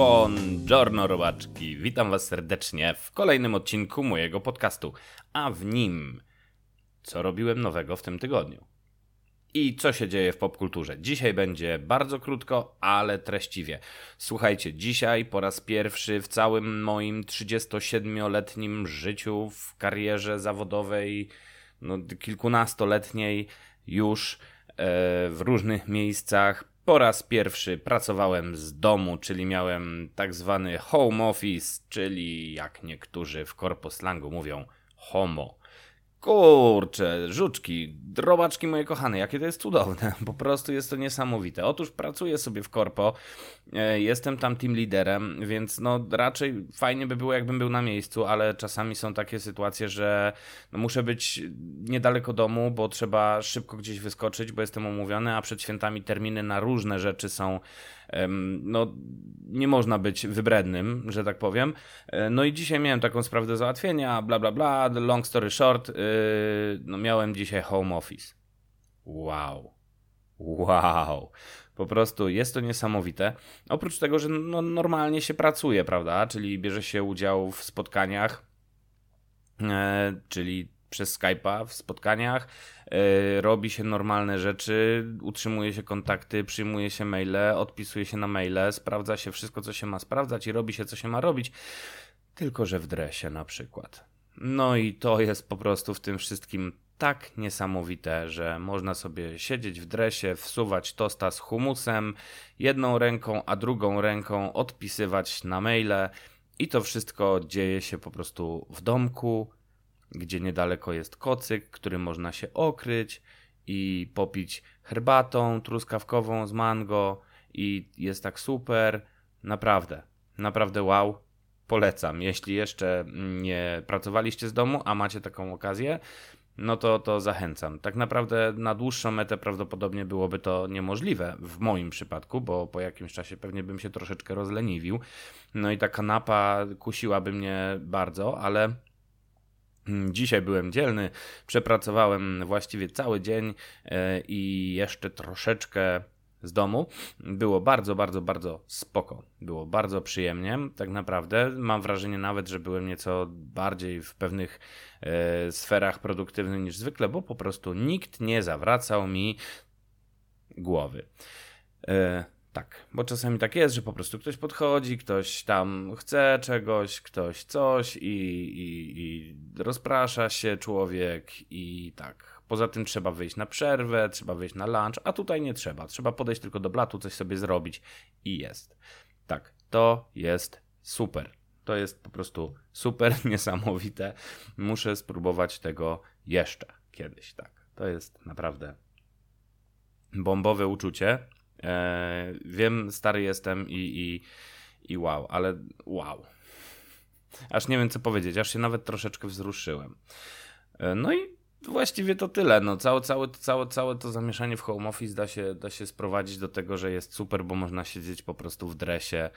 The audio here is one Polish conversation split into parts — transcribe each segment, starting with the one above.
Buongiorno robaczki, witam was serdecznie w kolejnym odcinku mojego podcastu, a w nim co robiłem nowego w tym tygodniu. I co się dzieje w popkulturze? Dzisiaj będzie bardzo krótko, ale treściwie. Słuchajcie, dzisiaj po raz pierwszy w całym moim 37-letnim życiu w karierze zawodowej, no kilkunastoletniej już e, w różnych miejscach po raz pierwszy pracowałem z domu, czyli miałem tak zwany home office, czyli jak niektórzy w korposlangu mówią homo. Kurcze, żuczki, drobaczki moje kochane, jakie to jest cudowne. Po prostu jest to niesamowite. Otóż pracuję sobie w korpo, e, jestem tam team liderem, więc no raczej fajnie by było jakbym był na miejscu, ale czasami są takie sytuacje, że no muszę być niedaleko domu, bo trzeba szybko gdzieś wyskoczyć, bo jestem umówiony, a przed świętami terminy na różne rzeczy są no nie można być wybrednym, że tak powiem. E, no i dzisiaj miałem taką sprawę do załatwienia, bla bla bla, long story short, y, no miałem dzisiaj home office. Wow. Wow. Po prostu jest to niesamowite. Oprócz tego, że no, normalnie się pracuje, prawda? Czyli bierze się udział w spotkaniach, e, czyli przez Skype'a w spotkaniach, yy, robi się normalne rzeczy, utrzymuje się kontakty, przyjmuje się maile, odpisuje się na maile, sprawdza się wszystko, co się ma sprawdzać i robi się, co się ma robić, tylko że w dresie na przykład. No i to jest po prostu w tym wszystkim tak niesamowite, że można sobie siedzieć w dresie, wsuwać tosta z humusem, jedną ręką, a drugą ręką odpisywać na maile i to wszystko dzieje się po prostu w domku, gdzie niedaleko jest kocyk, który można się okryć i popić herbatą truskawkową z mango i jest tak super. Naprawdę, naprawdę wow. Polecam. Jeśli jeszcze nie pracowaliście z domu, a macie taką okazję, no to, to zachęcam. Tak naprawdę na dłuższą metę prawdopodobnie byłoby to niemożliwe w moim przypadku, bo po jakimś czasie pewnie bym się troszeczkę rozleniwił. No i ta kanapa kusiłaby mnie bardzo, ale dzisiaj byłem dzielny, przepracowałem właściwie cały dzień e, i jeszcze troszeczkę z domu. Było bardzo, bardzo, bardzo spoko. Było bardzo przyjemnie, tak naprawdę. Mam wrażenie nawet, że byłem nieco bardziej w pewnych e, sferach produktywny niż zwykle, bo po prostu nikt nie zawracał mi głowy. E, tak, bo czasami tak jest, że po prostu ktoś podchodzi, ktoś tam chce czegoś, ktoś coś i, i, i rozprasza się człowiek i tak. Poza tym trzeba wyjść na przerwę, trzeba wyjść na lunch, a tutaj nie trzeba. Trzeba podejść tylko do blatu, coś sobie zrobić i jest. Tak, to jest super. To jest po prostu super, niesamowite. Muszę spróbować tego jeszcze kiedyś, tak. To jest naprawdę bombowe uczucie. E, wiem, stary jestem i, i, i wow, ale wow. Aż nie wiem, co powiedzieć, aż się nawet troszeczkę wzruszyłem. E, no i właściwie to tyle. No, całe, całe, całe, całe to zamieszanie w home office da się, da się sprowadzić do tego, że jest super, bo można siedzieć po prostu w dresie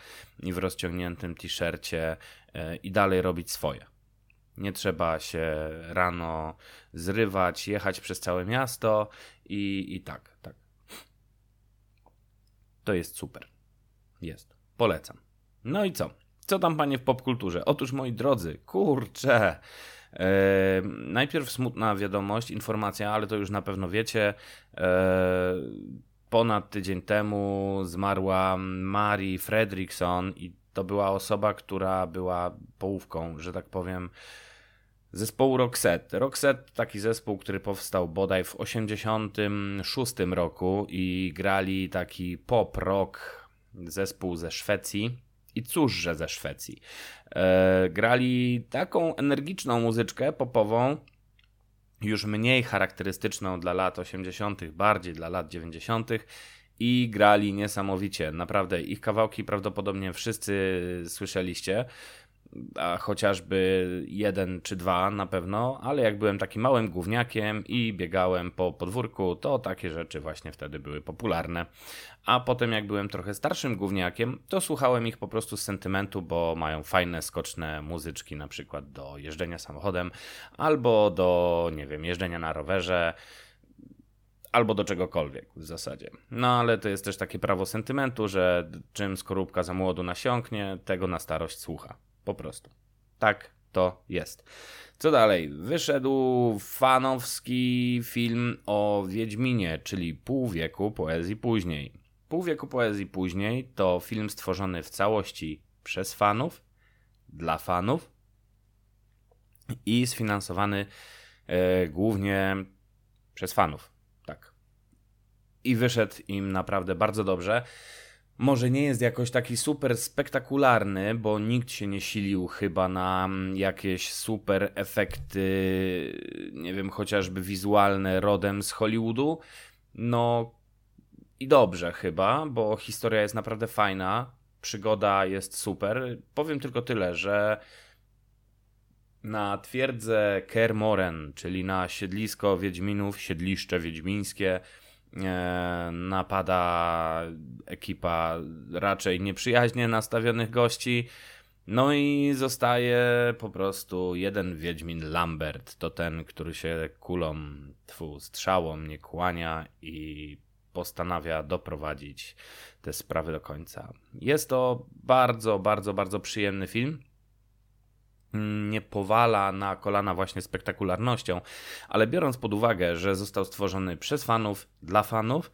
i w rozciągniętym t-shircie e, i dalej robić swoje. Nie trzeba się rano zrywać, jechać przez całe miasto i, i tak, tak. To jest super. Jest. Polecam. No i co? Co tam, panie, w popkulturze? Otóż, moi drodzy, kurczę. E, najpierw smutna wiadomość, informacja, ale to już na pewno wiecie. E, ponad tydzień temu zmarła Mari Fredrickson i to była osoba, która była połówką, że tak powiem, zespołu Roxette. Roxette taki zespół, który powstał bodaj w 86 roku i grali taki pop rock zespół ze Szwecji. I cóżże ze Szwecji. E, grali taką energiczną muzyczkę popową, już mniej charakterystyczną dla lat 80., bardziej dla lat 90. I grali niesamowicie. Naprawdę, ich kawałki prawdopodobnie wszyscy słyszeliście a chociażby jeden czy dwa na pewno, ale jak byłem takim małym gówniakiem i biegałem po podwórku, to takie rzeczy właśnie wtedy były popularne. A potem jak byłem trochę starszym gówniakiem, to słuchałem ich po prostu z sentymentu, bo mają fajne, skoczne muzyczki na przykład do jeżdżenia samochodem albo do, nie wiem, jeżdżenia na rowerze albo do czegokolwiek w zasadzie. No ale to jest też takie prawo sentymentu, że czym skorupka za młodu nasiąknie, tego na starość słucha. Po prostu. Tak to jest. Co dalej? Wyszedł fanowski film o Wiedźminie, czyli pół wieku poezji później. Pół wieku poezji później to film stworzony w całości przez fanów, dla fanów i sfinansowany e, głównie przez fanów. Tak. I wyszedł im naprawdę bardzo dobrze. Może nie jest jakoś taki super spektakularny, bo nikt się nie silił chyba na jakieś super efekty, nie wiem, chociażby wizualne rodem z Hollywoodu. No i dobrze chyba, bo historia jest naprawdę fajna, przygoda jest super. Powiem tylko tyle, że na twierdzę Kermoren, czyli na siedlisko Wiedźminów, siedliszcze wiedźmińskie, napada ekipa raczej nieprzyjaźnie nastawionych gości. No i zostaje po prostu jeden Wiedźmin Lambert. To ten, który się kulą, tfu, strzałą nie kłania i postanawia doprowadzić te sprawy do końca. Jest to bardzo, bardzo, bardzo przyjemny film nie powala na kolana właśnie spektakularnością, ale biorąc pod uwagę, że został stworzony przez fanów, dla fanów,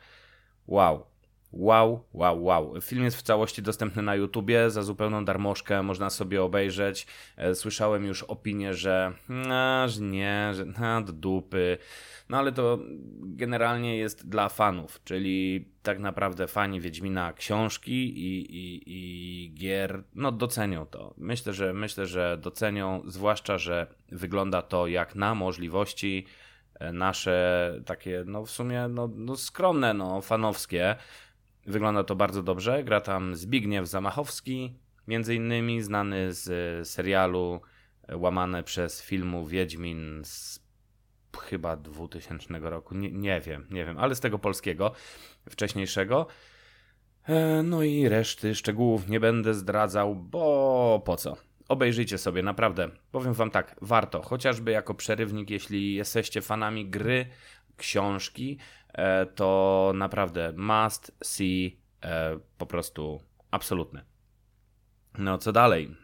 wow, Wow, wow, wow. Film jest w całości dostępny na YouTubie za zupełną darmożkę, można sobie obejrzeć. E, słyszałem już opinię, że, a, że nie, że do dupy. No ale to generalnie jest dla fanów, czyli tak naprawdę fani Wiedźmina książki i, i, i gier, no docenią to. Myślę, że myślę, że docenią, zwłaszcza, że wygląda to jak na możliwości e, nasze takie, no w sumie no, no skromne, no fanowskie. Wygląda to bardzo dobrze. Gra tam Zbigniew Zamachowski, między innymi znany z serialu e, łamane przez filmu Wiedźmin z chyba 2000 roku. Nie, nie wiem, nie wiem, ale z tego polskiego, wcześniejszego. E, no i reszty szczegółów nie będę zdradzał, bo po co? Obejrzyjcie sobie, naprawdę. Powiem wam tak, warto, chociażby jako przerywnik, jeśli jesteście fanami gry, książki, e, to naprawdę must see, e, po prostu absolutny. No co dalej?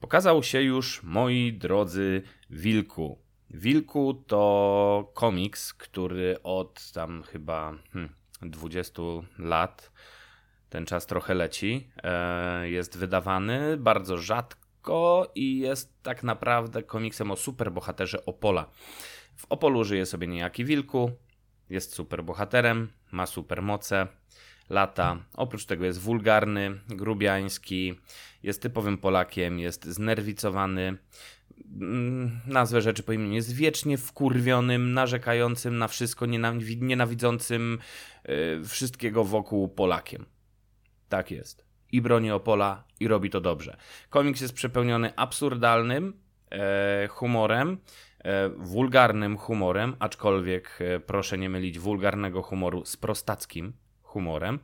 Pokazał się już, moi drodzy, Wilku. Wilku to komiks, który od tam chyba hmm, 20 lat, ten czas trochę leci, e, jest wydawany bardzo rzadko i jest tak naprawdę komiksem o superbohaterze Opola. W Opolu żyje sobie niejaki Wilku, jest superbohaterem, ma supermoce, lata. Oprócz tego jest wulgarny, grubiański, jest typowym Polakiem, jest znerwicowany, Mm, nazwę rzeczy po imieniu, jest wiecznie wkurwionym, narzekającym na wszystko, nienawidzącym yy, wszystkiego wokół Polakiem. Tak jest. I broni Opola i robi to dobrze. Komiks jest przepełniony absurdalnym e, humorem, wulgarnym humorem, aczkolwiek e, proszę nie mylić wulgarnego humoru z prostackim humorem.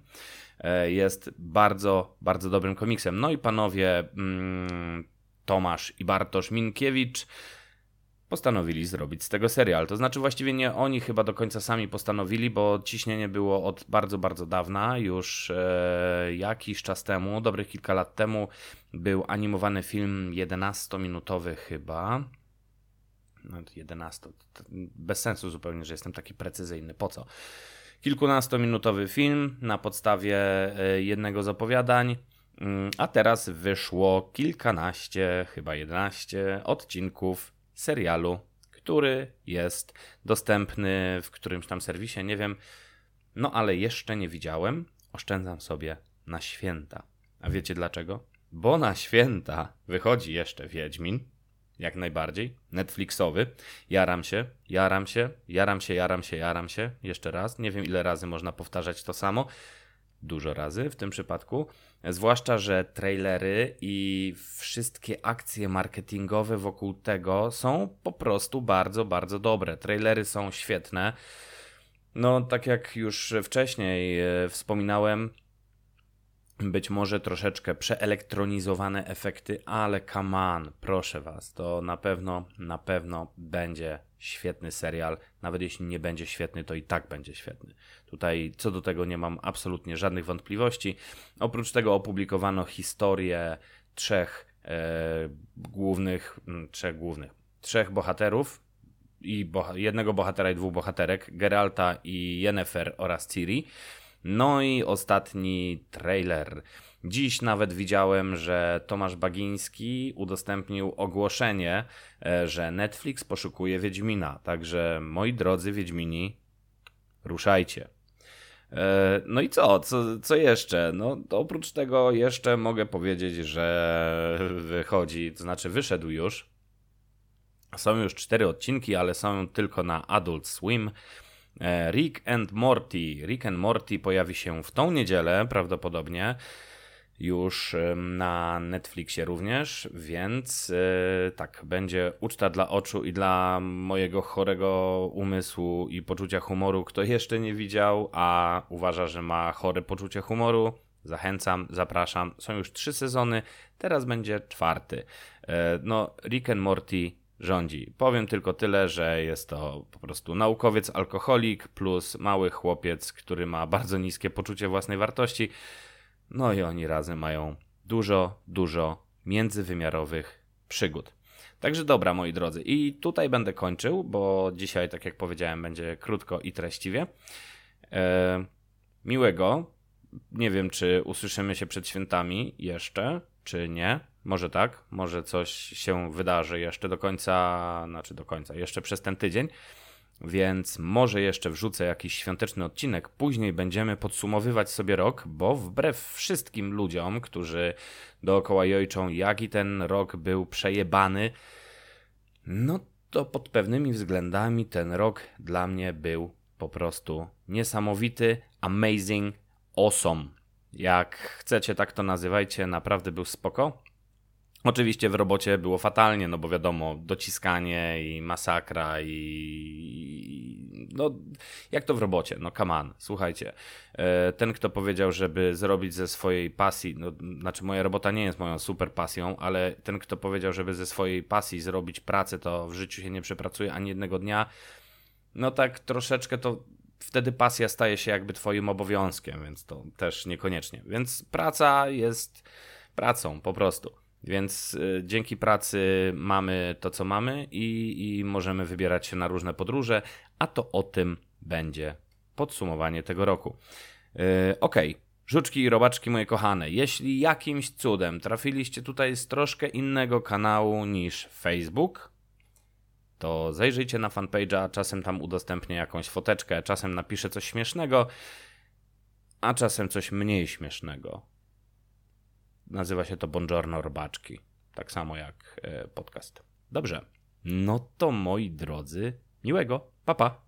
E, jest bardzo, bardzo dobrym komiksem. No i panowie mm, Tomasz i Bartosz Minkiewicz postanowili zrobić z tego serial. To znaczy właściwie nie oni chyba do końca sami postanowili, bo ciśnienie było od bardzo, bardzo dawna. Już e, jakiś czas temu, dobrych kilka lat temu, był animowany film 11-minutowy chyba. No, 11. Bez sensu zupełnie, że jestem taki precyzyjny. Po co? Kilkunastominutowy film na podstawie e, jednego z opowiadań Mm, a teraz wyszło kilkanaście, chyba jedenaście odcinków serialu, który jest dostępny w którymś tam serwisie, nie wiem. No ale jeszcze nie widziałem. Oszczędzam sobie na święta. A wiecie dlaczego? Bo na święta wychodzi jeszcze Wiedźmin, jak najbardziej, Netflixowy. Jaram się, jaram się, jaram się, jaram się, jaram się. Jeszcze raz, nie wiem ile razy można powtarzać to samo dużo razy w tym przypadku. Zwłaszcza, że trailery i wszystkie akcje marketingowe wokół tego są po prostu bardzo, bardzo dobre. Trailery są świetne. No, tak jak już wcześniej e, wspominałem, być może troszeczkę przeelektronizowane efekty, ale come on, proszę was, to na pewno, na pewno będzie świetny serial. Nawet jeśli nie będzie świetny, to i tak będzie świetny. Tutaj co do tego nie mam absolutnie żadnych wątpliwości. Oprócz tego opublikowano historię trzech e, głównych, mm, trzech głównych, trzech bohaterów i boha jednego bohatera i dwóch bohaterek, Geralta i Yennefer oraz Ciri. No i ostatni trailer. Dziś nawet widziałem, że Tomasz Bagiński udostępnił ogłoszenie, e, że Netflix poszukuje Wiedźmina. Także moi drodzy Wiedźmini, ruszajcie. E, no i co? co? Co jeszcze? No, oprócz tego jeszcze mogę powiedzieć, że wychodzi, to znaczy wyszedł już. Są już cztery odcinki, ale są tylko na Adult Swim. E, Rick and Morty. Rick and Morty pojawi się w tą niedzielę prawdopodobnie już na Netflixie również, więc e, tak, będzie uczta dla oczu i dla mojego chorego umysłu i poczucia humoru. Kto jeszcze nie widział, a uważa, że ma chore poczucie humoru, zachęcam, zapraszam. Są już trzy sezony, teraz będzie czwarty. E, no, Rick and Morty rządzi. Powiem tylko tyle, że jest to po prostu naukowiec alkoholik plus mały chłopiec, który ma bardzo niskie poczucie własnej wartości. No i oni razem mają dużo, dużo międzywymiarowych przygód. Także dobra, moi drodzy. I tutaj będę kończył, bo dzisiaj, tak jak powiedziałem, będzie krótko i treściwie. E, miłego. Nie wiem, czy usłyszymy się przed świętami jeszcze, czy nie. Może tak, może coś się wydarzy jeszcze do końca, znaczy do końca, jeszcze przez ten tydzień. Więc może jeszcze wrzucę jakiś świąteczny odcinek. Później będziemy podsumowywać sobie rok, bo wbrew wszystkim ludziom, którzy dookoła jojczą, jaki ten rok był przejebany, no to pod pewnymi względami ten rok dla mnie był po prostu niesamowity, amazing, awesome. Jak chcecie, tak to nazywajcie, naprawdę był spoko. Oczywiście w robocie było fatalnie, no bo wiadomo, dociskanie i masakra i no jak to w robocie, no on, słuchajcie. E, ten, kto powiedział, żeby zrobić ze swojej pasji, no znaczy moja robota nie jest moją super pasją, ale ten, kto powiedział, żeby ze swojej pasji zrobić pracę, to w życiu się nie przepracuje ani jednego dnia, no tak troszeczkę to wtedy pasja staje się jakby twoim obowiązkiem, więc to też niekoniecznie. Więc praca jest pracą po prostu. Więc y, dzięki pracy mamy to, co mamy i, i możemy wybierać się na różne podróże, a to o tym będzie podsumowanie tego roku. Yy, ok, żuczki i robaczki moje kochane, jeśli jakimś cudem trafiliście tutaj z troszkę innego kanału niż Facebook, to zajrzyjcie na fanpage'a, czasem tam udostępnię jakąś foteczkę, czasem napiszę coś śmiesznego, a czasem coś mniej śmiesznego. Nazywa się to Buongiorno Robaczki. Tak samo jak e, podcast. Dobrze. No to moi drodzy, miłego. Pa pa.